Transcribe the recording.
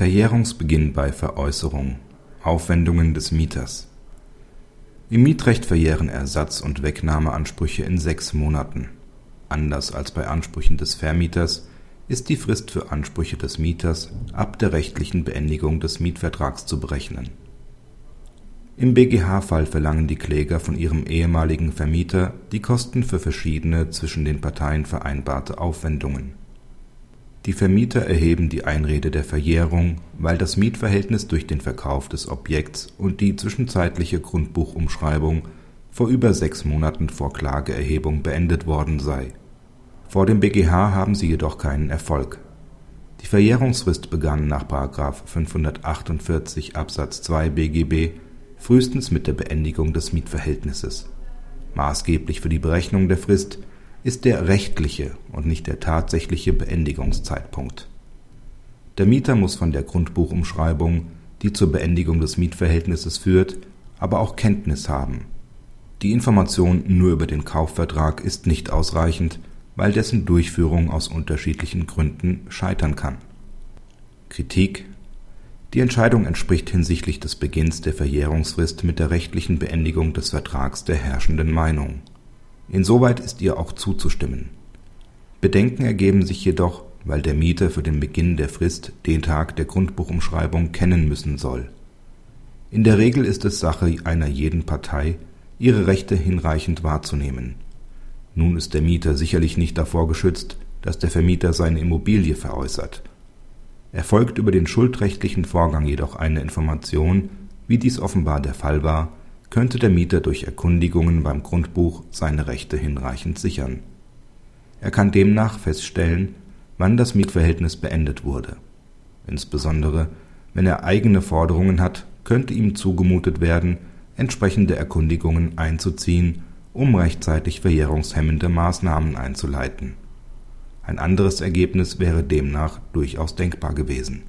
Verjährungsbeginn bei Veräußerung Aufwendungen des Mieters Im Mietrecht verjähren Ersatz und Wegnahmeansprüche in sechs Monaten. Anders als bei Ansprüchen des Vermieters ist die Frist für Ansprüche des Mieters ab der rechtlichen Beendigung des Mietvertrags zu berechnen. Im BGH-Fall verlangen die Kläger von ihrem ehemaligen Vermieter die Kosten für verschiedene zwischen den Parteien vereinbarte Aufwendungen die Vermieter erheben die Einrede der Verjährung, weil das Mietverhältnis durch den Verkauf des Objekts und die zwischenzeitliche Grundbuchumschreibung vor über sechs Monaten vor Klageerhebung beendet worden sei. Vor dem BGH haben sie jedoch keinen Erfolg. Die Verjährungsfrist begann nach § 548 Absatz 2 BGB frühestens mit der Beendigung des Mietverhältnisses. Maßgeblich für die Berechnung der Frist ist der rechtliche und nicht der tatsächliche Beendigungszeitpunkt. Der Mieter muss von der Grundbuchumschreibung, die zur Beendigung des Mietverhältnisses führt, aber auch Kenntnis haben. Die Information nur über den Kaufvertrag ist nicht ausreichend, weil dessen Durchführung aus unterschiedlichen Gründen scheitern kann. Kritik Die Entscheidung entspricht hinsichtlich des Beginns der Verjährungsfrist mit der rechtlichen Beendigung des Vertrags der herrschenden Meinung Insoweit ist ihr auch zuzustimmen. Bedenken ergeben sich jedoch, weil der Mieter für den Beginn der Frist den Tag der Grundbuchumschreibung kennen müssen soll. In der Regel ist es Sache einer jeden Partei, ihre Rechte hinreichend wahrzunehmen. Nun ist der Mieter sicherlich nicht davor geschützt, dass der Vermieter seine Immobilie veräußert. Erfolgt über den schuldrechtlichen Vorgang jedoch eine Information, wie dies offenbar der Fall war, könnte der Mieter durch Erkundigungen beim Grundbuch seine Rechte hinreichend sichern. Er kann demnach feststellen, wann das Mietverhältnis beendet wurde. Insbesondere wenn er eigene Forderungen hat, könnte ihm zugemutet werden, entsprechende Erkundigungen einzuziehen, um rechtzeitig verjährungshemmende Maßnahmen einzuleiten. Ein anderes Ergebnis wäre demnach durchaus denkbar gewesen